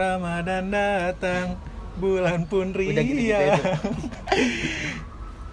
Ramadan datang, bulan pun ria. Udah gitu-gitu ya, tuh.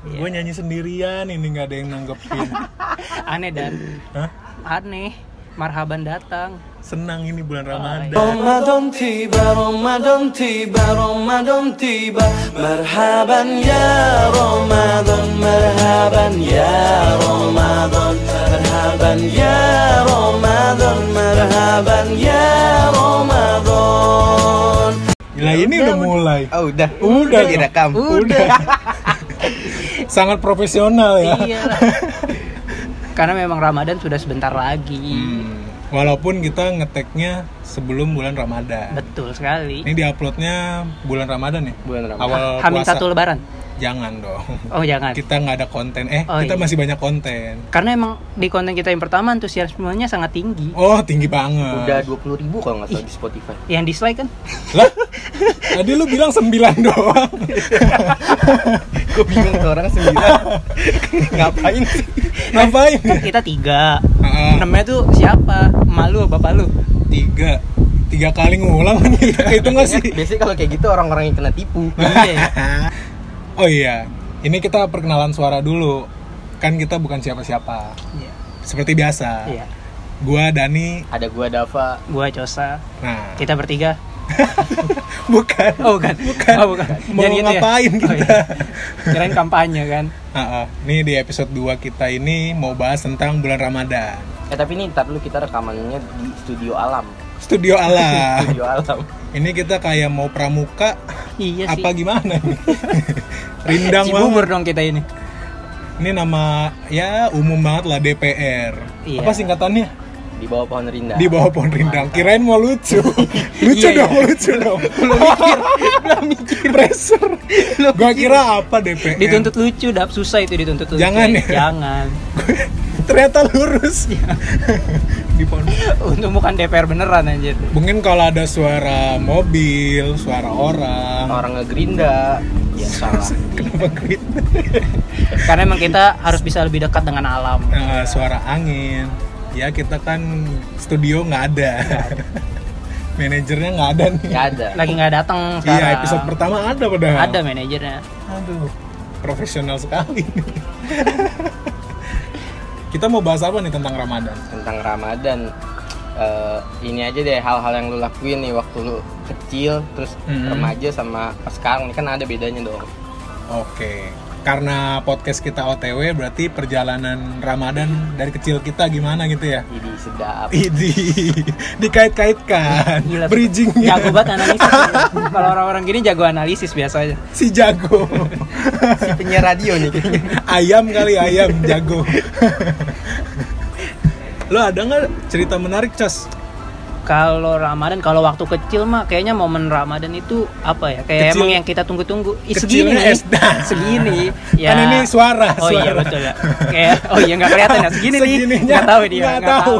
Gue nyanyi sendirian ini nggak ada yang nanggepin. Aneh dan Hah? aneh. Marhaban datang. Senang ini bulan Ramadan. Ramadan tiba, Ramadan tiba, Ramadan tiba Marhaban ya Ramadan, marhaban ya Ramadan Marhaban ya Ramadan, marhaban ya Ramadan Gila ini udah mulai. Oh udah. Udah. direkam. Udah. Sangat profesional ya. Iya. Karena memang Ramadan sudah sebentar lagi. Hmm. Walaupun kita ngeteknya sebelum bulan Ramadan. Betul sekali. Ini diuploadnya bulan Ramadan ya? Bulan Ramadan. Awal Hamin puasa. satu lebaran. Jangan dong. Oh jangan. Kita nggak ada konten. Eh, Oh, kita iya. masih banyak konten. Karena emang di konten kita yang pertama antusiasmenya sangat tinggi. Oh, tinggi banget. Udah 20 ribu kalau nggak salah di Spotify. Yang dislike kan? Lah, tadi lu bilang 9 doang. Gue bingung tuh orang sembilan. Ngapain sih? Ngapain? Kan kita tiga. Heeh. Namanya tuh siapa? Malu bapak lu? Tiga. Tiga kali ngulang itu nggak sih? Biasanya kalau kayak gitu orang-orang yang kena tipu. Iya. Oh iya, ini kita perkenalan suara dulu. Kan kita bukan siapa-siapa. Iya. Seperti biasa. Iya. Gua Dani. Ada gua Dava. Gua Cosa. Nah, Kita bertiga. bukan. Oh bukan. Bukan. Oh bukan. Mau Jangan gitu ya? ngapain Oh, kita? iya. Kirain kampanye kan. Heeh. Nih di episode 2 kita ini mau bahas tentang bulan Ramadan. Eh tapi ini ntar dulu kita rekamannya di studio alam. Studio alam. Studio alam. ini kita kayak mau pramuka Iya sih. apa gimana nih? Rindang Cibubur banget. dong kita ini. Ini nama ya umum banget lah DPR. Iya. Apa singkatannya? Di bawah pohon rindang. Di bawah pohon rindang. Kirain mau lucu. lucu Iya, dong, iya. lucu dong. Belum mikir, belum mikir. Pressure. Gua kira apa DPR? Dituntut lucu, dap susah itu dituntut lucu. Jangan ya? Jangan. Ternyata lurus. Iya. Di pohon. Untuk bukan DPR beneran anjir. Mungkin kalau ada suara mobil, suara orang. Orang ngegerinda. Ya salah. Kenapa grit? Karena emang kita harus bisa lebih dekat dengan alam. Nah, suara angin. Ya kita kan studio nggak ada. Manajernya nggak ada nih. Gak ada. Lagi nggak datang. Iya episode pertama ada padahal. Ada manajernya. Aduh, profesional sekali. kita mau bahas apa nih tentang Ramadan? Tentang Ramadan. Eh, ini aja deh hal-hal yang lu lakuin nih waktu lu kecil terus Mhm. remaja sama pas sekarang ini kan ada bedanya dong. Oke, karena podcast kita OTW berarti perjalanan Ramadan dari kecil kita gimana gitu ya? Jadi sedap. Idi, dikait-kaitkan, Gila, bridgingnya Jago banget analisis. Kalau orang-orang gini jago analisis biasanya. si jago, si penyiar radio nih ayam kali ayam jago. Lo ada nggak cerita menarik cas? Kalau Ramadan, kalau waktu kecil mah kayaknya momen Ramadan itu apa ya? Kayak Kecil- emang yang kita tunggu-tunggu. Segini nih. SD. Segini. Ya. Kan ini suara, Oh iya suara. betul ya. Kayak oh iya nggak kelihatan ya. Segini nih. Nggak tahu dia. nggak nggak tahu.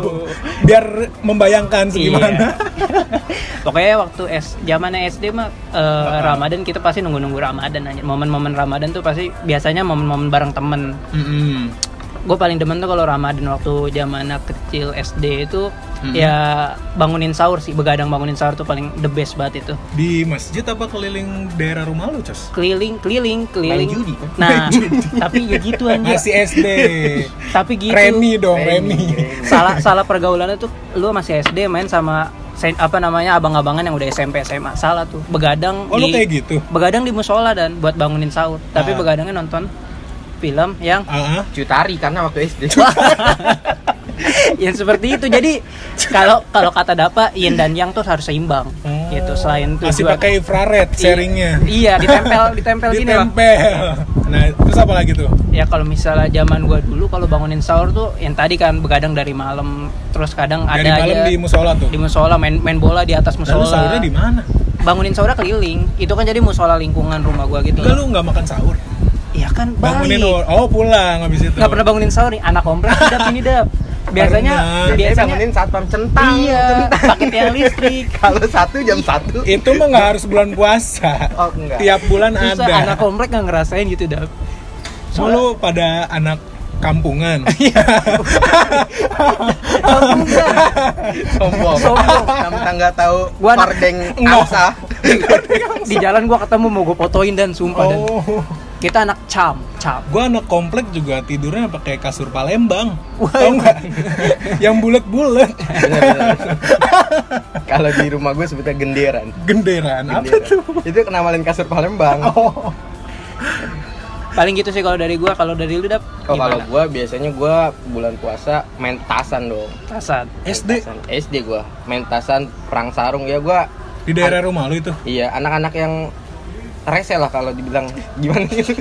Biar membayangkan segimana. Iya. Pokoknya waktu S zamannya SD mah eh, Ramadan kita pasti nunggu-nunggu Ramadan aja. Momen-momen Ramadan tuh pasti biasanya momen-momen bareng temen. Mm-mm. Gue paling demen tuh kalau Ramadan waktu zaman kecil SD itu Mm-mm. ya bangunin sahur sih, begadang bangunin sahur tuh paling the best banget itu. Di masjid apa keliling daerah rumah lu cas? Keliling, keliling, keliling. Main judi, kan? Nah, tapi ya gitu anjir. Masih SD. Tapi gitu. Remi dong, Remi, salah salah pergaulannya tuh lu masih SD main sama sen- apa namanya abang-abangan yang udah SMP SMA salah tuh begadang Oh lu kayak gitu? begadang di musola dan buat bangunin sahur tapi Ah. begadangnya nonton film yang Ah, ah. Cutari karena waktu SD. yang seperti itu jadi kalau kalau kata Dapa Yin dan Yang tuh harus seimbang Oh. gitu selain Masih tujuan pakai infrared sharingnya. iya ditempel ditempel gini loh Ditempel. Nah, terus apa lagi tuh? ya kalau misalnya zaman gua dulu kalau bangunin sahur tuh yang tadi kan begadang dari malam terus kadang Dari ada malam aja di musola tuh. di musola main main bola di atas Lalu musola sahurnya di mana? bangunin sahur keliling itu kan jadi musola lingkungan rumah gua gitu lu nggak makan sahur. iya kan Bangunin balik oh pulang habis itu. nggak pernah bangunin sahur nih anak komplek dap ini dap biasanya Pernah. Biasanya bangunin saat pam centang. iya centang. tiang listrik Kalau satu jam satu. Itu mah nggak harus bulan puasa. Oh enggak. Tiap bulan Susah ada. anak komplek nggak ngerasain gitu dap So, lu pada anak kampungan. sombong Sombong. tentang nggak tahu Gua Pardeng Enggak. Angsa di jalan gua ketemu mau gue fotoin dan sumpah dan oh. Kita anak cam cam Gua anak komplek juga tidurnya pakai kasur Palembang. Wah, Tahu nggak? Yang bulat-bulat. Bener, bener. kalau di rumah gue sebutnya genderan Genderan. Apa Genderan. tuh? itu kenamalin kasur Palembang Oh. paling gitu sih kalau dari gua kalau dari lu dap Oh kalau gua biasanya gua bulan puasa main tasan dong. tasan Main SD tasan. SD gua main tasan perang sarung ya gua di daerah rumah lu itu. iya anak-anak yang rese lah kalau dibilang gimana gitu.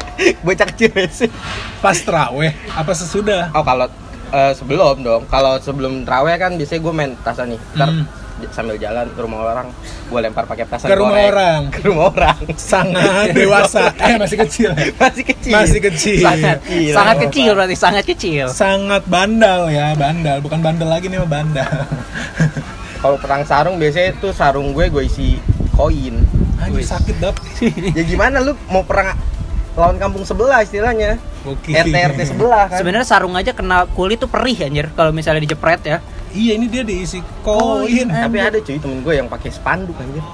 Bocah kecil rese. Pas teraweh apa sesudah? Oh kalau eh, sebelum dong. Kalau sebelum terawih kan biasanya gua main tasan nih. Ntar Hmm. sambil jalan ke rumah orang gua lempar pakai petasan Ke rumah korek. orang. Ke rumah orang. Sangat dewasa. Eh masih kecil ya. Masih kecil. Masih kecil. Sangat kecil. sangat kecil berarti sangat kecil Sangat bandal ya, bandal. Bukan bandel lagi nih, mah bandal. Kalau perang sarung biasanya tuh sarung gue gue isi koin. Anjir sakit dap. ya gimana lu mau perang lawan kampung sebelah istilahnya Oke. RT RT sebelah kan sebenarnya sarung aja kena kulit tuh perih anjir kalau misalnya dijepret ya Iya ini dia diisi koin. tapi ada cuy temen gue yang pakai spanduk anjir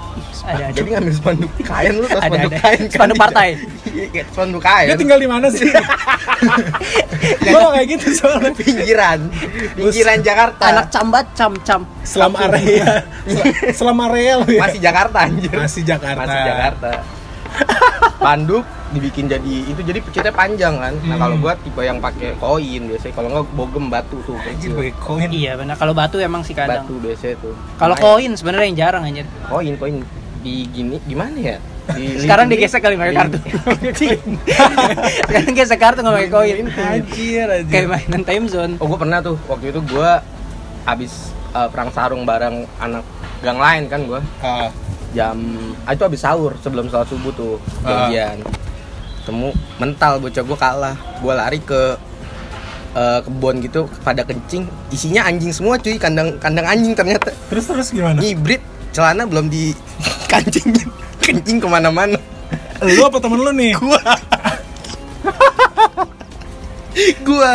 ada ada jadi ngambil spanduk kain lu tau Ada, spanduk ada. kain kan? Spanduk partai. Iya, kayak spanduk kain Dia tinggal di mana sih? Gua kayak gitu soalnya. pinggiran. Pinggiran Jakarta. Anak cambat cam cam. Selam area. Selam area lu ya. masih Jakarta anjir. Masih Jakarta. masih Jakarta. Spanduk dibikin jadi itu jadi pecutnya panjang kan. Nah Hmm. kalau gua tipe yang pakai koin biasanya. Kalau nggak bogem batu tuh Anjir kecil. pakai koin. iya benar. Kalau batu emang sih kadang. Batu biasanya tuh. Kalau koin sebenarnya yang jarang anjir. Koin koin. Di gini gimana ya sekarang di- digesek kali pakai kartu. Sekarang gesek kartu nggak pakai koin. Anjir anjir. kayak mainan time zone. Oh gue pernah tuh. Waktu itu gue abis uh, perang sarung bareng anak gang lain kan gue Ah, jam ah, itu abis sahur sebelum sholat subuh tuh. Ah. janjian temu mental bocah gue kalah. Gue lari ke uh, kebun gitu pada kencing. Isinya anjing semua cuy. Kandang kandang anjing ternyata. Terus terus gimana? hibrid celana belum di kancing kencing ke mana-mana. Lu apa temen lu nih? gua. Gua.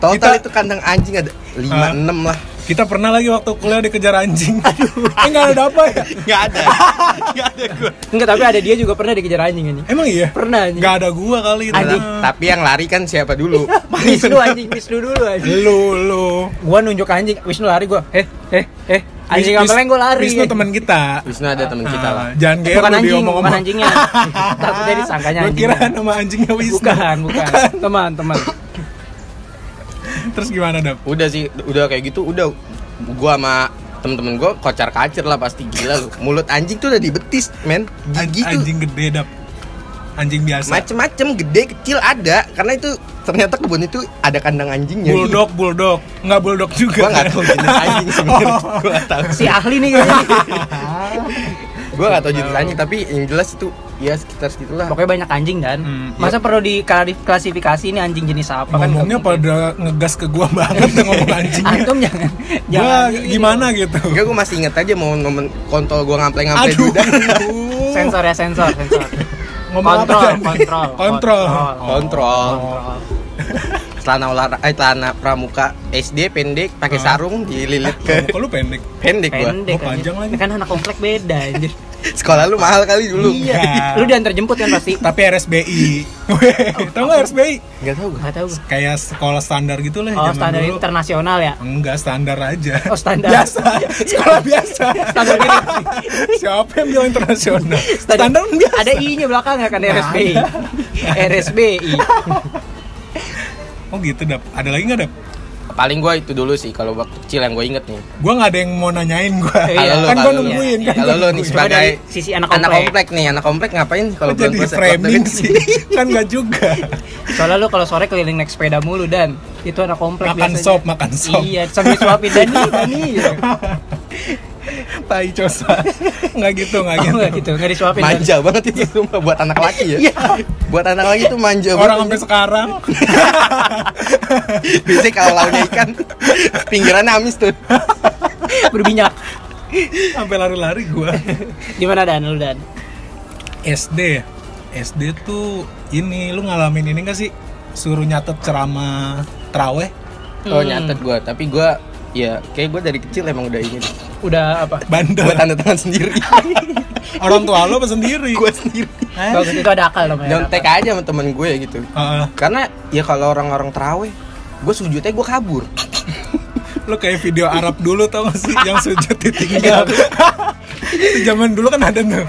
Total Kita- itu kandang anjing ada lima enam lah. Kita pernah lagi waktu kuliah dikejar anjing. eh nggak ada apa ya? nggak ada. Nggak ada gua. Enggak tapi ada dia juga pernah dikejar anjing anjing Emang iya? pernah anjing. Nggak ada gua kali itu. Anjing. tapi yang lari kan siapa dulu? Wisnu anjing Wisnu dulu anjing. Lu lu. gua nunjuk anjing. Wisnu lari gua. Eh eh eh anjing Wis- kampeleng gua lari. Wisnu teman kita. Wisnu ada temen kita Ah, lah Jangan GR bukan anjing bukan diomong-omong. anjingnya. Takutnya disangkanya Gua anjing. kira nama anjingnya Wisnu. bukan bukan. Teman teman. Terus gimana, Dap? udah sih udah kayak gitu udah. Gua sama temen-temen gua kocar kacir lah pasti gila lu. Mulut anjing tuh udah di betis men tuh. anjing gede, Dap. Anjing biasa. macem-macem gede kecil ada karena itu ternyata kebun itu ada kandang anjingnya Bulldog, bulldog. Nggak bulldog juga. gua nggak tahu jenis anjing sebenarnya Oh. gua nggak tahu si ahli nih gua nggak tahu jenis anjing tapi yang jelas itu ya sekitar segitulah pokoknya banyak anjing dan Hmm, masa perlu diklasifikasi ini anjing jenis apa kan Ngomongnya nggak mungkin. pada ngegas ke gua banget tuh ngomong anjing. antum jangan Gua jangan ini gimana gitu. Enggak, gue masih inget aja mau nomen kontol gue ngample-ngample Aduh. dulu dong. sensor ya sensor sensor Ngomong kontrol, apa, Dan? kontrol Kontrol. Kontrol. Kontrol. Celana olahraga, eh celana pramuka SD pendek, pakai Ah. sarung dililit ke lu pendek? pendek gua. pendek Gua panjang lagi. kan anak komplek beda anjir Sekolah lu mahal kali dulu. Iya. lu diantar jemput kan pasti Tapi RSBI. Tahu nggak RSBI? Enggak tahu nggak tahu gua. Kayak sekolah standar gitu lah oh zaman standar dulu. internasional ya Enggak standar aja. oh standar Biasa. Sekolah biasa. standar gini Siapa yang bilang internasional? Standar- Standar kan biasa. ada i nya belakangnya kan Nggak RSBI RSBI Oh gitu dap. Ada lagi nggak dap? Paling gue itu dulu sih kalau waktu kecil yang gue inget nih. Gua nggak ada yang mau nanyain gua. Iya. Kan lu. nungguin kan. Kalau lu nih sebagai sisi anak anak komplek. komplek nih, anak komplek ngapain kalau bulan jadi puasa? framing sih? kan nggak juga. soalnya lu kalau sore keliling naik sepeda mulu dan itu anak komplek Makan biasanya. sop, makan sop. iya sambil suapin Dani Dani gitu. Tai cosa. Nggak gitu, nggak oh gitu. enggak gitu nggak disuapin. Manja banget itu sumpah buat anak laki ya. Iya. buat anak laki tuh manja Orang sampai banget. sekarang Biasanya kalau lauknya ikan pinggirannya amis tuh. berminyak sampai lari-lari gua. di mana dan lu dan SD SD tuh ini lu ngalamin ini gak sih suruh nyatet ceramah teraweh Oh Hmm. nyatet gue, tapi gue ya kayak gue dari kecil emang udah ini. Udah apa? bandel Gue tanda tangan sendiri. orang tua lo apa sendiri gue sendiri. Eh? Bagus itu ada akal namanya. Nyontek aja sama temen gue gitu. Heeh. Karena ya kalau orang-orang terawih, gue sujudnya gue kabur. lo kayak video Arab dulu tau gak sih yang sujud ditinggal Itu zaman dulu kan ada tuh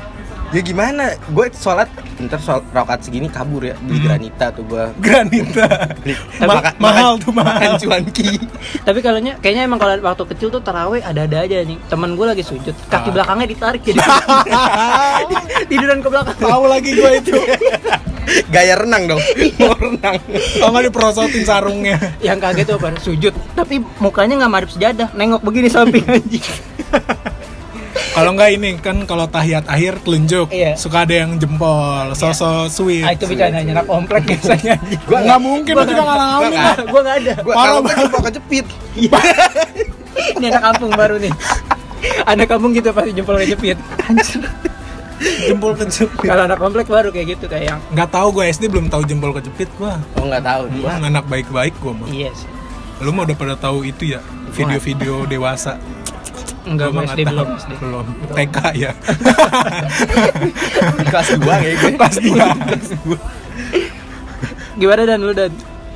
Ya gimana? Gue sholat, ntar sholat rakaat segini kabur ya beli granita tuh gue. granita Ma- Makan- mahal tuh mahal Makan cuanki. Tapi kalau kayaknya emang kalau waktu kecil tuh taraweh ada-ada aja nih. Temen gue lagi sujud, kaki Ah. belakangnya ditarik jadi tiduran ke belakang. tahu lagi gue itu Gaya renang dong. Mau renang. kalau nggak diperosotin sarungnya Yang kaget tuh apa? Sujud, tapi mukanya nggak madep sejadah, nengok begini samping anjing. Kalau nggak ini kan kalau tahiyat akhir telunjuk Iya. suka ada yang jempol sosok sweet Ah itu bicara anak komplek biasanya. Gua nggak mungkin Gua nggak- ngalamin nggak Gua nggak ada. Parah kalau banget. jumpa kejepit. Ini anak kampung baru nih. Anak kampung gitu pasti jempol kejepit. jempol kejepit Kalau anak komplek baru kayak gitu kayak yang nggak tahu gue SD belum tahu jempol kejepit gue Oh nggak tahu. Gua anak baik-baik gue mah iya sih. lu mah udah pada tahu itu ya video-video dewasa Enggak, mah SD belum. SD. belum TK ya Kelas 2 kayak gue. kelas 2 Gimana dan lu dan?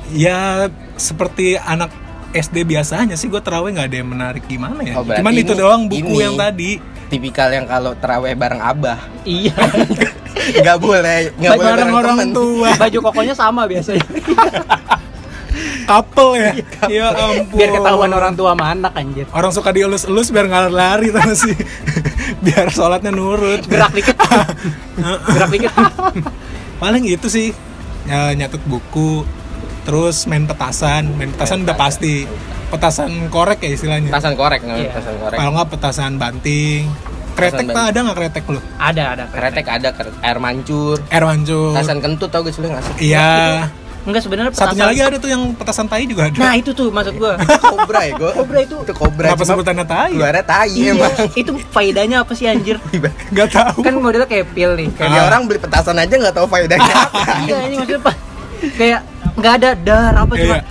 ya seperti anak SD biasanya sih gue terawih nggak ada yang menarik gimana ya Oh, cuman itu ini- doang buku ini. yang tadi Tipikal yang kalau terawih bareng abah. Iya. Nggak boleh, nggak boleh bareng bareng orang temen. tua Baju kokonya sama biasanya. couple ya ya ampun Biar ketahuan orang tua sama anak anjir. orang suka dielus-elus biar nggak lari tau sih biar sholatnya nurut Gerak dikit. Gerak dikit. paling itu sih ya, nyatet buku terus main petasan main petasan udah pasti petasan korek ya istilahnya Petasan korek nggak Iya. petasan korek. kalau nggak petasan banting kretek tak ada nggak kretek lu Ada, ada. Kretek ada kre- air mancur. air mancur Petasan kentut tau gak sih lu nggak sih? iya Enggak sebenarnya satunya petasan- lagi ada tuh yang petasan tai juga ada Nah, itu tuh maksud gua. Kobra ya gue. Kobra itu Itu kobra. cuma sebutannya tai Keluarnya tai Iya, emang. itu faedahnya apa sih anjir? nggak tahu Kan modelnya kayak pil nih. Kayak Ah. dia orang beli petasan aja nggak tahu faedahnya apa. Iya, ini maksudnya apa? Kayak nggak ada dar apa cuma Iya.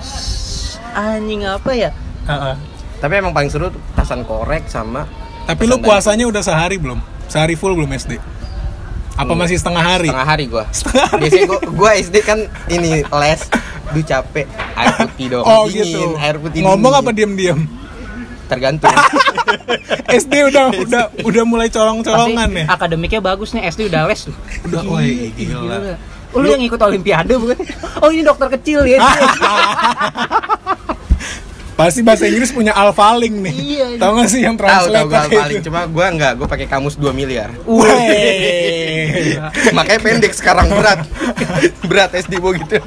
anjing apa ya? Heeh. Tapi emang paling seru tuh petasan korek sama tapi lu puasanya udah sehari belum sehari full belum SD apa Hmm. masih setengah hari Setengah hari gua. Biasanya gua, gua SD kan ini les, duh capek, air putih dong, oh dingin, gitu air putih ngomong dingin. apa diem-diem Tergantung. SD udah udah udah mulai colong-colongan ya akademiknya bagus nih, SD udah les tuh. Udah, Gila, woi, gila. Oh, lu yang ikut olimpiade bukan? Oh, ini dokter kecil ya. pasti bahasa Inggris punya alfaling nih Iya, iya. tau gak sih yang tahu tahu translate gua pakai paling itu? cuma gua enggak, gua pakai kamus 2 miliar. Wey. Makanya pendek sekarang berat. berat SD gua gitu.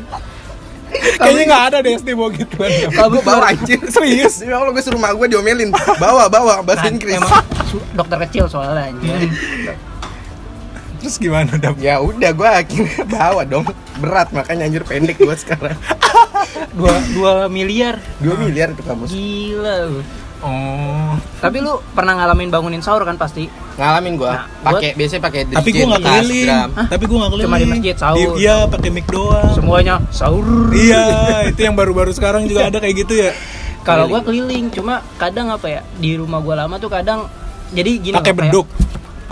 kayaknya nggak ada deh SD bawa gituan Kalau gua bawa anjir. Serius? Demi Allah gua suruh mak gua diomelin. Bawa, bawa bahasa Kan, Inggris. Emang dokter kecil soalnya anjir. terus gimana Ya udah gua akhirnya bawa dong. Berat makanya anjir pendek gua sekarang. Dua, dua miliar. 2 miliar itu kamus. Gila lu. oh Tapi lu pernah ngalamin bangunin sahur kan pasti? Ngalamin gua. Nah, gua- Pakai biasanya pakai tapi gua nggak keliling tapi gua nggak keliling Cuma di masjid, sahur. Di- iya pakai mic doang Semuanya sahur. iya itu yang baru-baru sekarang juga ada kayak gitu ya Kalau gua keliling, cuma kadang apa ya? Di rumah gua lama tuh kadang jadi gini pakai beduk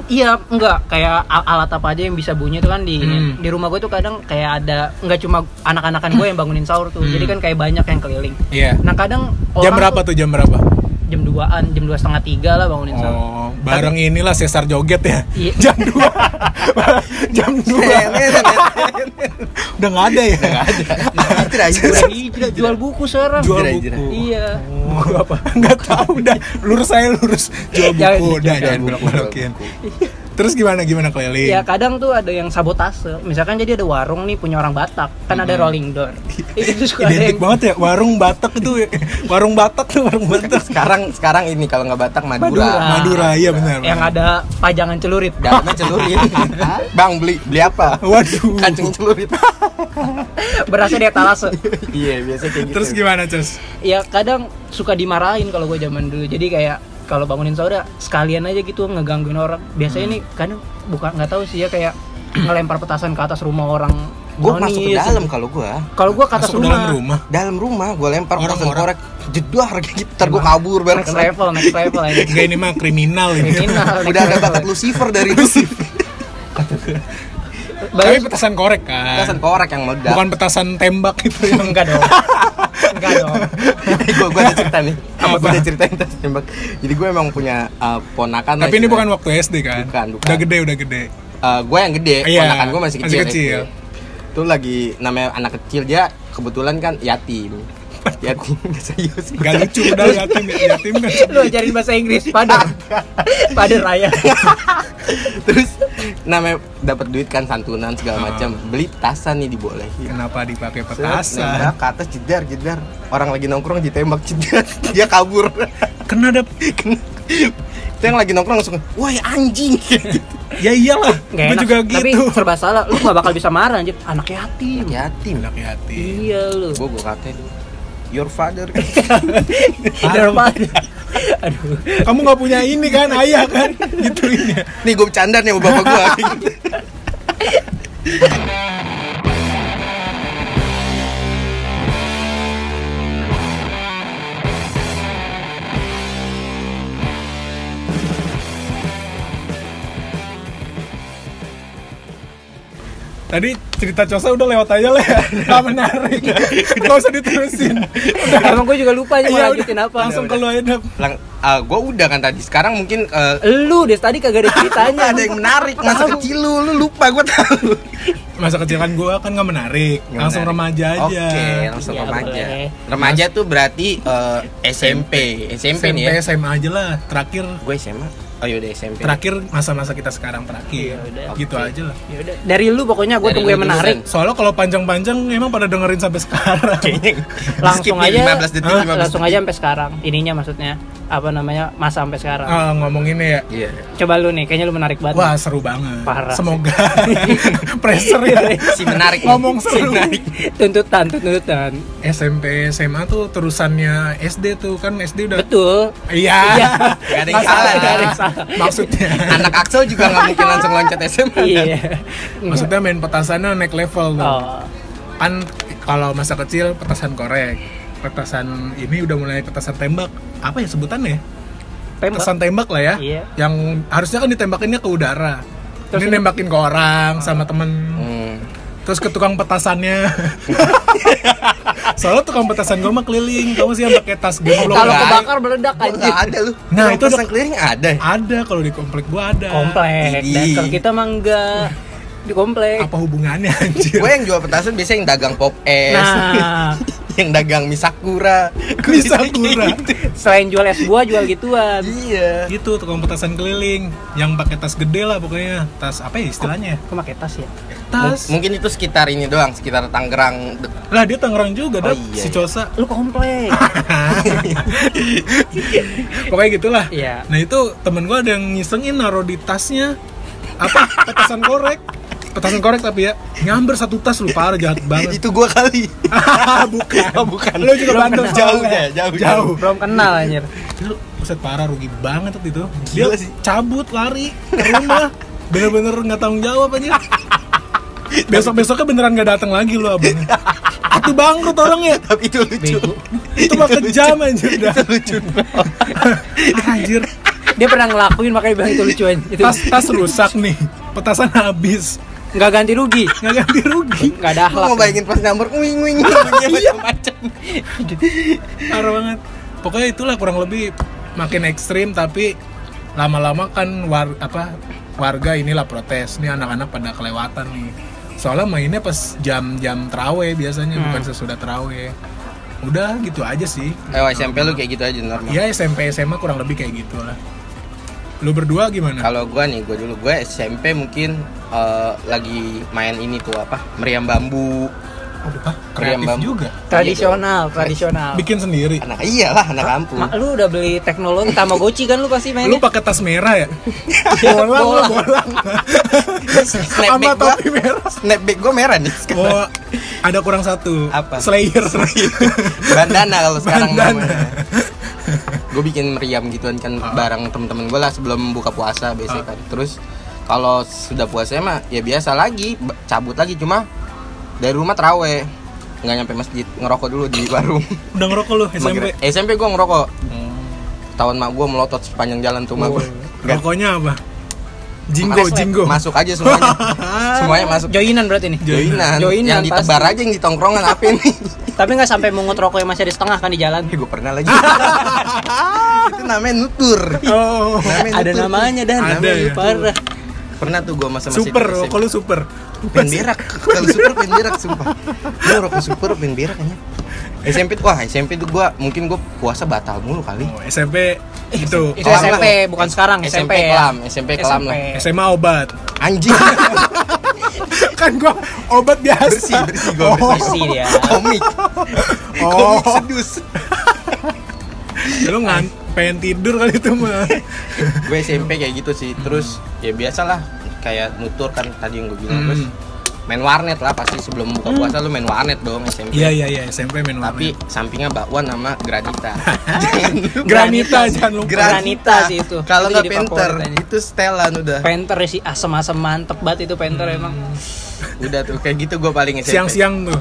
Iya, enggak kayak al- alat apa aja yang bisa bunyi itu kan di Hmm. di rumah gue tuh kadang kayak ada enggak cuma anak-anakan gue yang bangunin sahur tuh. Hmm. Jadi kan kayak banyak yang keliling. iya Nah, kadang jam berapa tuh jam berapa Jam 2-an, jam dua setengah tiga lah bangunin sahur. oh bareng inilah sesar joget ya Iya. jam 2 jam 2 udah nggak ada ya. Ih, tidak jual buku sekarang. jual buku. Iya. Buku apa? Nggak tahu udah lurus saya lurus. Jual buku udah jangan buku, belok-belokin terus gimana gimana keliling Ya kadang tuh ada yang sabotase. Misalkan jadi ada warung nih punya orang Batak, kan ada rolling door. Itu suka identik yang banget ya warung Batak itu warung Batak tuh warung Batak sekarang sekarang ini kalau nggak Batak Madura. Madura. Madura iya benar yang benar. ada pajangan celurit. Dalamnya celurit. Bang beli beli apa? waduh Kancing celurit. Berasa di etalase. iya, biasa kayak gitu. terus gimana cus ya kadang suka dimarahin kalau gue zaman dulu jadi kayak kalau bangunin saudara sekalian aja gitu ngegangguin orang biasanya Hmm. nih kadang bukan nggak tahu sih ya kayak ngelempar petasan ke atas rumah orang gue masuk ke dalam kalau gue Kalau gua ke atas Masuk rumah. dalam rumah. dalam rumah gue lempar Orang- petasan orang. korek kayak gitu ntar gue kabur bareng Next level, next level ini. Enggak ini mah kriminal ini. Kriminal. udah ada bakat Lucifer dari itu Tapi petasan korek kan. petasan korek yang meledak Bukan petasan tembak itu yang enggak dong. Enggak dong. gue gue ada cerita nih apa gue ada ceritain petasan tembak jadi gue emang punya uh, ponakan lah Tapi ini bukan waktu SD kan? Bukan, bukan. Udah gede, udah gede. Uh, gue yang gede Iya, ponakan gue masih masih kecil, kecil. Itu lagi namanya anak kecil dia kebetulan kan yatim yatim serius Gak lucu udah yatim yatim kan. Lu ajarin bahasa Inggris pada pada raya. terus namanya dapat duit kan santunan segala Ah. macam beli petasan nih dibolehin Kenapa dipakai petasan? nembak ke atas jedar jedar orang lagi nongkrong ditembak jedar dia kabur Kena ada Kena. itu yang lagi nongkrong langsung wah anjing Ya iyalah, Nggak gue enak. juga Tapi gitu. serba salah. Lu gak bakal bisa marah anjir. Anak yatim. yatim Anak yatim. Iya lu. gue gue katain your father Iya, Pak. Aduh. Kamu nggak punya ini kan, ayah kan? Gituin ya. nih gue bercanda nih sama bapak gue Tadi cerita Cosa udah lewat aja lah ya. Gak menarik. Gak usah diterusin. Udah. Emang gue juga lupa nih mau Iya, lanjutin udah. apa. Langsung ke lu aja. Lang, uh, gue udah kan tadi sekarang mungkin uh, Lu deh tadi kagak ada ceritanya. ada yang menarik masa kecil lu lu lupa gue tahu Masa kecil kan gue kan gak menarik. Nggak Langsung menarik. remaja aja. Oke, langsung Iya, remaja. boleh. Remaja tuh berarti eh, SMP. SMP, nih ya. SMA aja lah. Terakhir Gue SMA. Oh yaudah SMP. terakhir masa-masa kita sekarang terakhir. Iya, udah. Gitu aja lah. Ya udah. Dari lu pokoknya gue tunggu yang dulu, menarik. Dan. Soalnya kalau panjang-panjang emang pada dengerin sampai sekarang. Langsung aja. 15 detik, Hah? 15 langsung aja sampai sekarang. Ininya maksudnya apa namanya masa sampai sekarang. Ah, ngomonginnya ya. Iya. Coba lu nih, kayaknya lu menarik banget. Wah seru banget. Parah. Semoga pressure ya. Si menarik. Ngomong Si seru. menarik. tuntutan, tuntutan. SMP SMA tuh terusannya SD tuh kan SD udah. Betul. Iya. Iya. Gak ada yang salah. Maksudnya. Anak Axel juga nggak mungkin langsung loncat SMA. kan? Iya. Maksudnya main petasannya naik level tuh. Oh. Kan kalau masa kecil petasan korek. Petasan ini udah mulai petasan tembak. Apa ya sebutannya? Tembak. Petasan tembak lah ya. Iya. Yang harusnya kan ditembakinnya ke udara. Terus ini ini- nembakin ke orang sama temen. Hmm. Terus ke tukang petasannya. Soalnya tukang petasan gue mah keliling, kamu sih yang pakai tas gemblong. Kalau Nggak. kebakar meledak aja. nggak ada lu. Nah, itu ada- keliling ada. Ada kalau di komplek gua ada. Komplek. Dan kalau kita mah enggak di komplek. Apa hubungannya anjir? Gue yang jual petasan biasanya yang dagang pop es, Nah, yang dagang misakura. Kurang. gitu. selain jual es buah jual gituan. Iya. Gitu tukang petasan keliling yang pakai tas gede lah pokoknya. Tas apa ya istilahnya? Kok pakai tas ya? Tas. M- mungkin itu sekitar ini doang, sekitar Tangerang. Lah dia Tangerang juga, Oh, Dap. iya, si iya. Cosa. Lu komplek. Pokoknya gitulah. Iya. Nah itu temen gua ada yang ngisengin naruh di tasnya apa petasan korek. Petasan korek tapi ya nyamber satu tas lu parah jahat banget. itu gua kali. bukan. Oh, bukan. Lu juga bandel kenal. Jauh ya, jauh, Jauh. Belum kenal anjir. Itu Buset parah rugi banget waktu itu. Dia Gila sih. cabut lari ke rumah. Bener-bener nggak tanggung jawab aja. Besok-besoknya beneran nggak datang lagi lu abang. Itu bangkrut orangnya. Tapi itu lucu. Bego. Itu mah kejam anjir dah. Itu lucu. Anjir. Dia pernah ngelakuin makanya bilang itu lucu. Itu Tas tas rusak nih. Petasan habis. Nggak ganti rugi. Nggak ganti rugi. Nggak ada Lu mau bayangin pas nyamber wing wing macam-macam. Parah banget. Pokoknya itulah kurang lebih makin ekstrim tapi lama-lama kan war, apa warga inilah protes. Nih anak-anak pada kelewatan nih. Soalnya mainnya pas jam-jam terawih biasanya bukan sesudah terawih. Udah gitu aja sih. Eh SMP lu kayak gitu aja normal. Ya SMP SMA kurang lebih kayak gitu lah. Lu berdua gimana? Kalau gua nih, gua dulu gua SMP mungkin eh, lagi main ini tuh apa? Meriam bambu. Aduh, ah, Meriam kreatif bambu. juga. Tradisional, tradisional. Bikin sendiri. Anak iyalah anak kampung. Mak, lu udah beli teknologi Tamagotchi kan lu pasti Lu mainnya? pakai tas merah ya? bolang lu Bolang. bolang. Sama Snapback gua, topi merah. snapback gua merah nih sekarang. Oh, ada kurang satu. Apa? Slayer. Bandana kalau sekarang Bandana. namanya. Gue bikin meriam gituan kan Ah. bareng temen-temen gue lah sebelum buka puasa biasanya kan. Terus kalau sudah puasa mah ya biasa lagi cabut lagi cuma dari rumah teraweh nggak nyampe masjid ngerokok dulu di warung Udah ngerokok lu SMP? SMP gue ngerokok tahun mak gue melotot sepanjang jalan tuh mak gue Nggak- Rokoknya apa? Jinggo, Makanya jinggo. masuk aja semuanya semuanya masuk Joinan berarti nih. joinan, Joinan, yang ditebar pasti. aja yang di tongkrongan apa ini Tapi nggak sampai mungut rokok yang masih ada setengah kan di jalan. gue pernah lagi itu namanya nutur Oh. Namanya Ada nutur. namanya dan Ada ya? parah. pernah tuh gue masa masih Super, di rokok lu super. Pen berak kalau super pen berak sumpah gue rokok super pen berak aja SMP tuh wah SMP tuh gue mungkin gue puasa batal mulu kali Oh, SMP itu. Itu Kelam SMP lah. bukan sekarang SMP SMP, ya. kelam SMP kelam lah SMA obat. anjing kan gua obat biasa. bersih bersih gue Oh. Bersih dia. komik Oh. komik sedus Lu ngan pengen tidur kali itu mah. gue SMP kayak gitu sih terus ya biasalah kayak nutur kan tadi yang gue bilang Hmm. terus main warnet lah pasti sebelum buka puasa lu main warnet dong SMP Iya iya iya SMP main tapi warnet. sampingnya bakwan sama granita jangan Granita jangan lupa. Granita sih itu. kalau nggak penter itu setelan udah Penter sih asem-asem mantep banget itu Penter emang. udah tuh kayak gitu gue paling SMP Siang-siang tuh.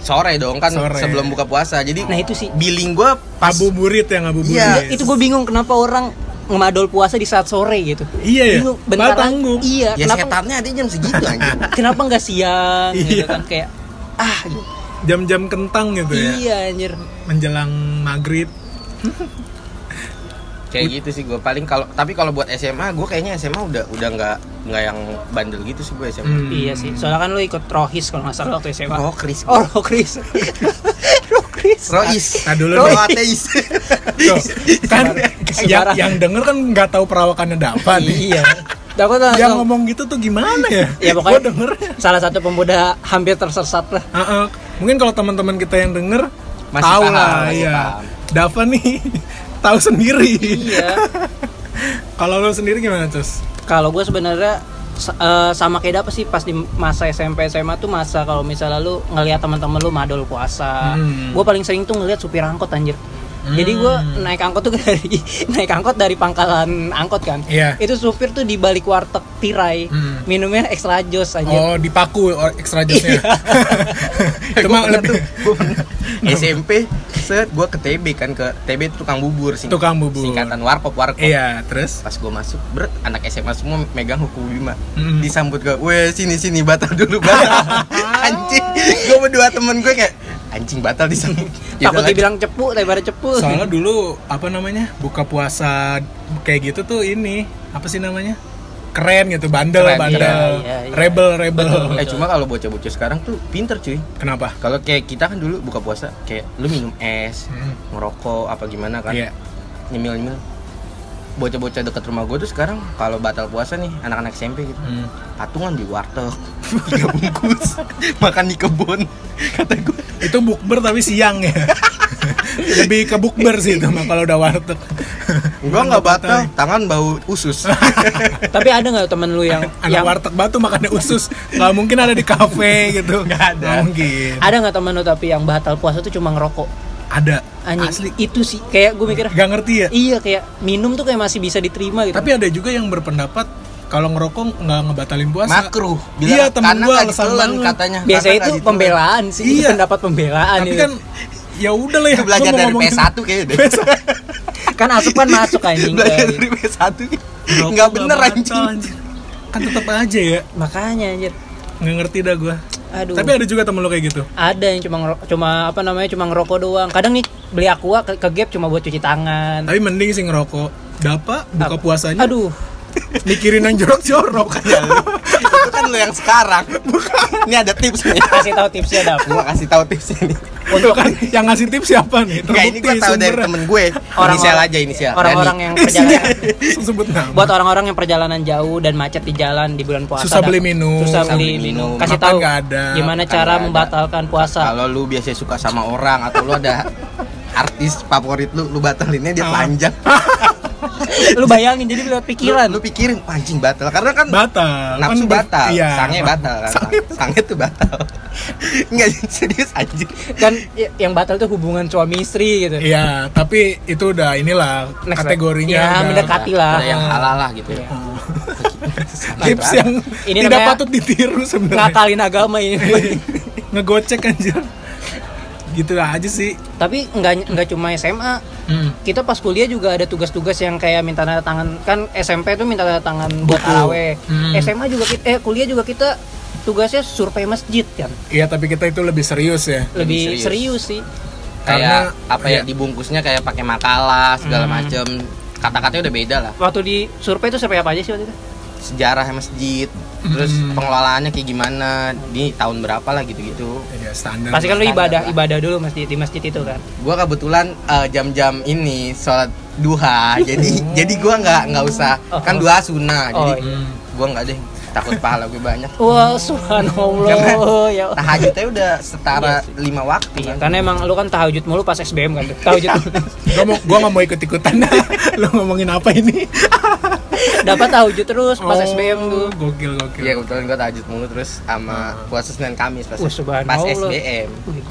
sore dong kan Sore. sebelum buka puasa jadi Nah, itu sih. billing gue pas Ngabuburit ya ngabuburit. Iya, Itu gue bingung kenapa orang ngemadol puasa di saat sore gitu. Iya ya. Bentar tanggung. Iya, ya kenapa setannya ada jam segitu aja kenapa nggak siang gitu Iya. kan kayak ah gitu. Jam-jam kentang gitu ya. iya anjir. Menjelang maghrib. kayak gitu sih gue paling kalau tapi kalau buat SMA gue kayaknya SMA udah udah nggak nggak yang bandel gitu sih gue SMA Hmm. Iya sih. Soalnya kan lu ikut Rohis kalau nggak salah waktu SMA. oh Chris Oh, Rohis. Rohis. Rois Nah, dulu Ro nih. ateis Tuh, kan Sebarang. yang, yang denger kan nggak tahu perawakannya Dava nih. iya. Aku tuh Yang langsung- ngomong gitu tuh gimana ya? Ya pokoknya Gua denger. salah satu pemuda hampir tersesat lah. Heeh. Mungkin kalau teman-teman kita yang denger Masih tahu paham, lah masih ya. paham. Dava nih tahu sendiri. Iya. Kalau lo sendiri gimana, Cus? Kalau gue sebenarnya eh, sama kayak apa sih pas di masa SMP SMA tuh masa kalau misalnya lu ngelihat teman-teman lu madol puasa. Hmm. Gue paling sering tuh ngelihat supir angkot anjir. Jadi gue Hmm. naik angkot tuh dari naik angkot dari pangkalan angkot kan. Iya. Itu supir tuh di balik warteg tirai. Hmm. Minumnya extra jos anjir. Oh, dipaku extra jusnya. Gue Cuma pernah lebih tuh, gua pernah SMP set gue ke TB kan ke TB itu tukang bubur sih Tukang bubur. singkatan warkop warkop Iya, terus pas gue masuk ber anak SMA semua megang hukum bima Mm. disambut gue weh sini sini batal dulu batal anjing gue berdua temen gue kayak anjing batal disambut Ya Takut dibilang cepu daripada cepu. soalnya dulu apa namanya? Buka puasa kayak gitu tuh ini apa sih namanya? Keren gitu, bandel, Keren, bandel. iya, iya, iya. Rebel, rebel. Betul. eh cuma kalau bocah-bocah sekarang tuh pinter cuy Kenapa? kalau kayak kita kan dulu buka puasa kayak lu minum es Hmm. ngerokok apa gimana kan Iya. nyemil nyemil bocah-bocah dekat rumah gue tuh sekarang kalau batal puasa nih anak-anak SMP gitu Hmm. patungan di warteg tiga bungkus makan di kebun kata gue Itu bukber tapi siang ya. Lebih ke bukber sih itu mah kalau udah warteg. gua nggak batal tangan bau usus Tapi ada nggak temen lu yang Anak yang warteg batu makannya usus. Nggak mungkin ada di kafe gitu. Nggak ada. Nggak mungkin. ada nggak temen lu tapi yang batal puasa tuh cuma ngerokok? Ada. Anjing. Asli. Itu sih kayak gue mikir Gak ngerti ya. Iya kayak minum tuh kayak masih bisa diterima gitu. Tapi ada juga yang berpendapat kalau ngerokok nggak ngebatalin puasa. makruh Iya, temen gua nggak alasan banget. katanya biasanya Karena itu ditelan. pembelaan sih, Iya. pendapat pembelaan Tapi itu. kan ya udah lah ya. itu belajar dari ngomongin- PS1 kayaknya deh kan asup kan masuk anjing belajar dari PS1 Ngerokok nggak bener anjing Kan tetap aja ya. makanya anjir. Nggak ngerti dah gua. Aduh. Tapi ada juga temen lo kayak gitu. ada yang cuma cuma apa namanya cuma ngerokok doang. Kadang nih beli aqua ke, ke gap cuma buat cuci tangan. Tapi mending sih ngerokok. Dapa buka Apa? puasanya. Aduh. Mikirin yang jorok-jorok. itu kan lo yang sekarang ini ada tips nih Kasih tahu tipsnya dap. gua kasih tahu tipsnya nih Untuk kan yang ngasih tips siapa nih? Enggak ini gua tahu dari temen gue Orang- inisial aja inisial Orang-orang yang perjalanan Sebut nama. buat orang-orang yang perjalanan jauh dan macet di jalan di bulan puasa. Susah beli minum. Susah beli minum. minum. Kasih tahu nggak ada. gimana Makan cara nggak ada. membatalkan puasa. kalau lu biasanya suka sama orang atau lu ada artis favorit lu lu batalinnya dia Ah. Lu bayangin jadi lewat pikiran. lu, lu pikirin "Wah, anjing batal karena kan batal. nafsu Kan batal Iya. sange batal kan Sange. sange tuh batal Enggak serius anjing kan yang batal tuh hubungan suami istri gitu. Iya, tapi itu udah inilah Next kategorinya. Ya, udah- mendekati lah. Udah yang halal lah gitu ya. Santai Tips yang Ini tidak patut ditiru sebenarnya. Ngakalin agama ini. ngegocek anjir gitu aja sih Tapi nggak nggak cuma SMA. hmm. Kita pas kuliah juga ada tugas-tugas yang kayak minta tanda tangan kan SMP tuh minta tanda tangan buat Buku. taraweh. Hmm. SMA juga kita eh kuliah juga kita tugasnya survei masjid kan. iya tapi kita itu lebih serius ya Lebih serius. serius, sih. kayak Karena- apa ya iya. dibungkusnya kayak pakai makalah segala Hmm. macem kata-katanya udah beda lah Waktu di survei itu survei apa aja sih waktu itu? sejarah masjid terus Hmm. pengelolaannya kayak gimana di tahun berapa lah gitu-gitu ya standar Pasti kan lu ibadah lah. ibadah dulu masjid di masjid itu kan. gua kebetulan eh, jam-jam ini sholat duha jadi jadi gua nggak nggak usah Oh. kan duha sunnah jadi Oh, iya. Hmm. gua nggak deh takut pahala gue banyak Wah, subhanallah. ya. tahajudnya udah setara lima waktu Iya, kan karena emang lu kan tahajud mulu pas SBM kan. Tahajud gua mau gua nggak mau ikut ikutan lu ngomongin apa ini dapat tahajud terus pas Oh, SBM tuh. gokil gokil Iya kebetulan gue tahajud mulu terus sama puasa Senin Kamis pas, Wah, pas. SBM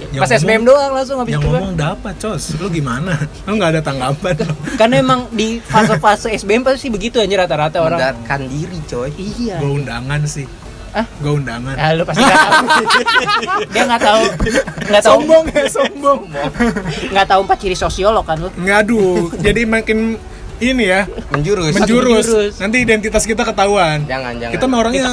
Yang Pas SBM ngomong- doang langsung habis yang itu ngomong dapat cos lu gimana lu nggak ada tanggapan. Karena emang di fase-fase SBM pasti begitu aja rata-rata orang. mendatangkan diri coy Iya. gua undangan sih Hah? gua undangan Ah, lu pasti nggak tahu. Dia nggak tahu, nggak tahu, sombong ya sombong nggak tahu empat ciri sosiolog kan lu. ngadu jadi makin ini ya. Menjurus. Menjurus. menjurus. nanti identitas kita ketahuan. Jangan jangan. Kita mah orangnya.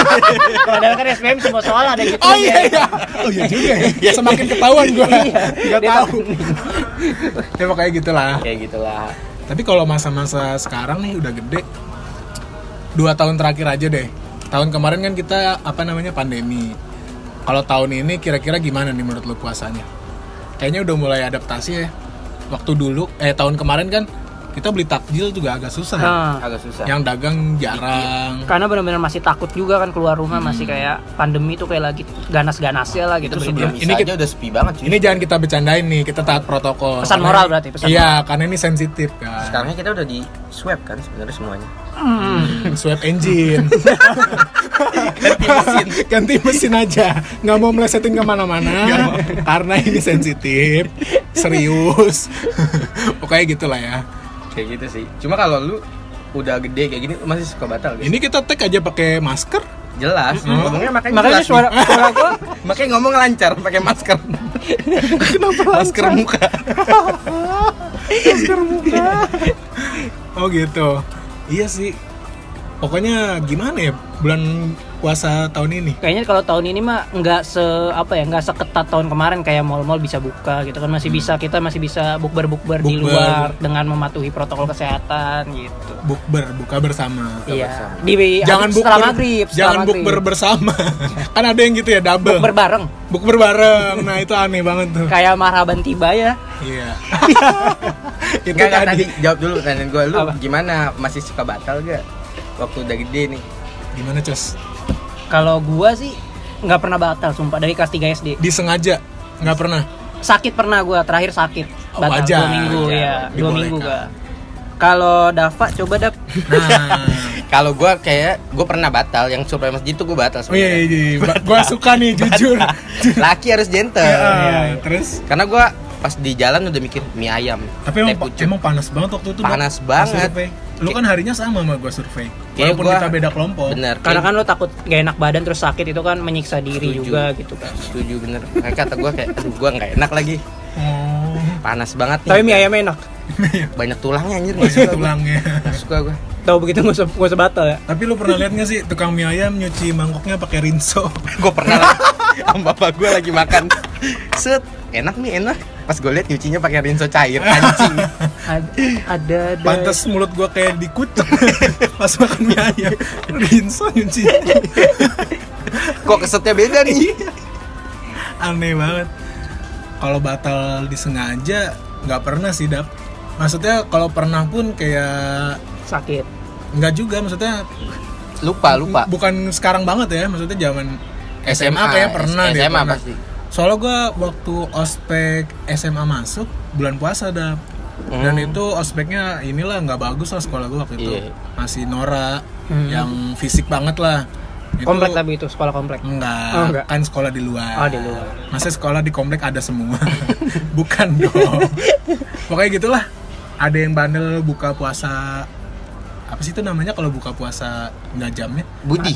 Padahal kan SBM semua soal ada gitu. oh iya iya. Oh iya juga ya. Semakin ketahuan gua. Iya, tahu. Ya pokoknya gitulah. Kayak gitulah. Tapi kalau masa-masa sekarang nih udah gede dua tahun terakhir aja deh. Tahun kemarin kan kita apa namanya pandemi. Kalau tahun ini kira-kira gimana nih menurut lu puasanya? Kayaknya udah mulai adaptasi ya. Waktu dulu eh tahun kemarin kan kita beli takjil juga agak susah ya. Nah, agak susah. Yang dagang jarang. Karena benar-benar masih takut juga kan keluar rumah masih kayak pandemi tuh kayak lagi ganas-ganasnya lah gitu itu sebelum Ini ini kita- aja udah sepi banget cuy ini jangan kita bercandain nih kita taat protokol. Pesan Karena- moral berarti, pesan iya karena ini sensitif kan. Sekarangnya kita udah di swab kan sebenarnya semuanya. Hmm. swab engine. Ganti mesin. Ganti mesin aja. Nggak mau melesetin ke mana-mana karena ini sensitif serius. Pokoknya gitulah ya kayak gitu sih. Cuma kalau lu udah gede kayak gini lu masih suka batal guys. Ini kita tag aja pakai masker? Jelas. Ngomongnya makanya Makanya jelas suara nih. suara gua makanya ngomong lancar pakai masker. Kenapa masker muka. Masker muka. Oh gitu. Iya sih. Pokoknya gimana ya? Bulan puasa tahun ini? Kayaknya kalau tahun ini mah nggak se apa ya nggak seketat tahun kemarin. Kayak mall-mall bisa buka gitu kan. Masih bisa kita masih bisa bukber-bukber di Bukber. luar dengan mematuhi protokol kesehatan gitu. Bukber buka bersama. Iya. Di jangan setelah bukber maghrib setelah jangan maghrib. bukber bersama. Kan ada yang gitu ya double. Bukber bareng. Bukber bareng. Nah itu aneh banget tuh. Kayak marhaban tiba ya. Iya. Itu enggak, tadi. tadi. Jawab dulu pertanyaan gue Lu Apa? gimana? Masih suka batal gak? Waktu udah gede nih. Gimana cos kalau gua sih nggak pernah batal sumpah dari kelas 3 SD disengaja? Nggak pernah? Sakit pernah gua terakhir sakit. Oh, batal wajar, dua minggu wajar. ya dua Dibolehkan. minggu gua kalau Dava coba Dav nah. Kalau gue kayak Gue pernah batal Yang survei masjid tuh gue batal oh iya, sebenarnya iya, iya. Ba- gua suka nih jujur. Laki harus gentle. Ya, terus? Karena gue pas di jalan udah mikir mie ayam tapi emang, pucuk. emang panas banget waktu itu. Panas Pas banget. survei. lu kan harinya sama sama gua survei Kayak walaupun gua- kita beda kelompok. Bener. Karena kan lo takut gak enak badan terus sakit itu kan menyiksa diri Setuju. juga gitu kan. Setuju bener. Kayak kata gue kayak Aduh gue gak enak lagi. Oh. Panas banget nih. tapi mie ayam enak. Banyak tulangnya anjir. Gak masih suka gue tulangnya. Gak suka gue tahu begitu gak usah gak usah batal ya. Tapi lu pernah lihat nggak sih tukang mie ayam nyuci mangkoknya pakai rinso? Gue pernah lah. Sama bapak gue lagi makan. Set Enak nih enak. Pas gue liat nyucinya pakai rinso cair Anjing. Ada ada, ada. pantas mulut gua kayak dikucek pas makan mie ayam. Rinso nyuci. Kok kesetnya beda nih? Aneh banget. Kalau batal disengaja nggak pernah sih dap. Maksudnya kalau pernah pun kayak sakit. Nggak juga maksudnya Lupa lupa. Bukan sekarang banget ya maksudnya zaman SMA, kayak pernah deh SMA pernah. pasti soalnya gua waktu ospek SMA masuk bulan puasa dap dan Hmm. itu ospeknya inilah nggak bagus lah sekolah gua waktu itu Iya. masih Nora Hmm. yang fisik banget lah Itu- komplek tapi itu sekolah komplek Enggak, Oh, enggak. kan sekolah di luar. Oh, di luar. Masa sekolah di komplek ada semua? Bukan dong. Pokoknya gitulah. Ada yang bandel buka puasa apa sih itu namanya kalau buka puasa nggak jamnya? Budi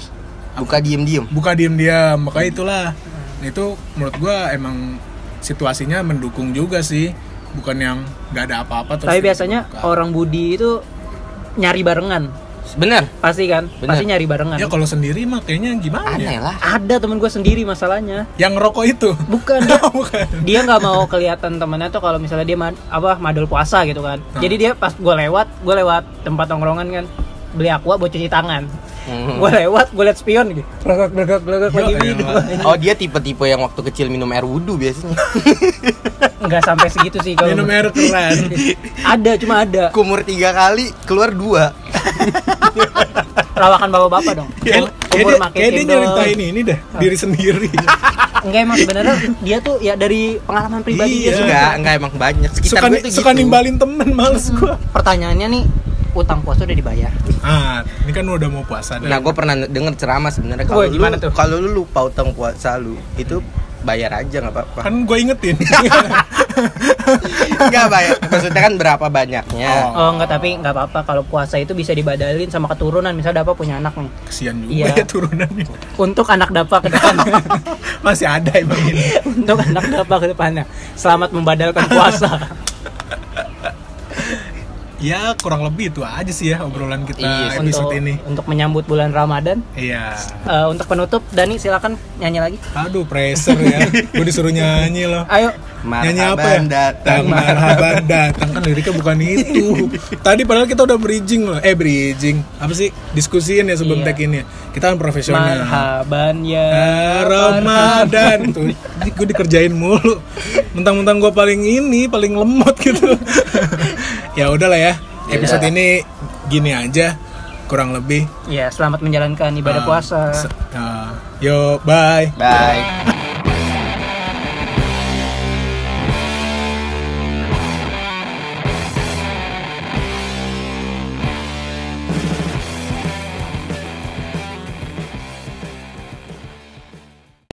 Buka diem-diem Buka diam-diam. Makanya itulah itu menurut gua emang situasinya mendukung juga sih bukan yang nggak ada apa-apa terus Tapi biasanya dibuka. orang Budi itu nyari barengan. bener Pasti kan? Bener. Pasti nyari barengan. ya kalau sendiri mah kayaknya gimana aneh ya lah Ada temen gue sendiri masalahnya. yang rokok itu Bukan dia, bukan dia nggak mau kelihatan temennya tuh kalau misalnya dia mad- apa madol puasa gitu kan. Hmm. Jadi dia pas gue lewat, gue lewat tempat tongkrongan kan beli aqua buat cuci tangan. Hmm. Gue lewat, gue liat spion gitu. Belegak Ya lagi minum. oh dia tipe-tipe yang waktu kecil minum air wudhu biasanya Nggak sampai segitu sih kalau minum air keran Ada, cuma ada. kumur tiga kali keluar dua Lawakan bapak-bapak dong. kayak kayak Umur kayak dia cendol. nyeritain ini dah diri sendiri Enggak emang sebenarnya dia tuh ya dari pengalaman pribadi Iya. dia suka. enggak enggak emang banyak sekitar suka gue tuh suka gitu nimbalin temen males gua Pertanyaannya nih, utang puasa udah dibayar. ah ini kan udah mau puasa dah. Nah gue pernah denger ceramah sebenarnya kalau lu tuh? kalau lu lupa utang puasa lu itu bayar aja nggak apa-apa. Kan gue ingetin. Nggak bayar maksudnya kan berapa banyaknya. Oh. Oh enggak tapi enggak apa-apa. Kalau puasa itu bisa dibadalin sama keturunan. Misalnya Dapa punya anak nih. Kesian juga Iya. ya turunannya untuk anak Dapa ke depan. Masih ada emang ini. Untuk anak Dapa ke depannya. Selamat membadalkan puasa ya kurang lebih itu aja sih ya obrolan kita Iya, episode untuk ini. untuk menyambut bulan Ramadan. Iya. Eh, untuk penutup Dani silakan nyanyi lagi. Aduh pressure ya. Gue disuruh nyanyi loh. Ayo. Nyanyi apa ya? Marhaban datang. Marhaban datang. Kan liriknya bukan itu. Tadi padahal kita udah bridging loh. Eh bridging. Apa sih? Diskusiin ya sebelum Iya. tag ini ya. kita kan profesional. Marhaban ya Ah, Ramadan. Tuh gue dikerjain mulu. Mentang-mentang gue paling ini paling lemot gitu ya udahlah ya episode ini gini aja kurang lebih. Ya selamat menjalankan ibadah Ah, puasa. ah, yo bye. Bye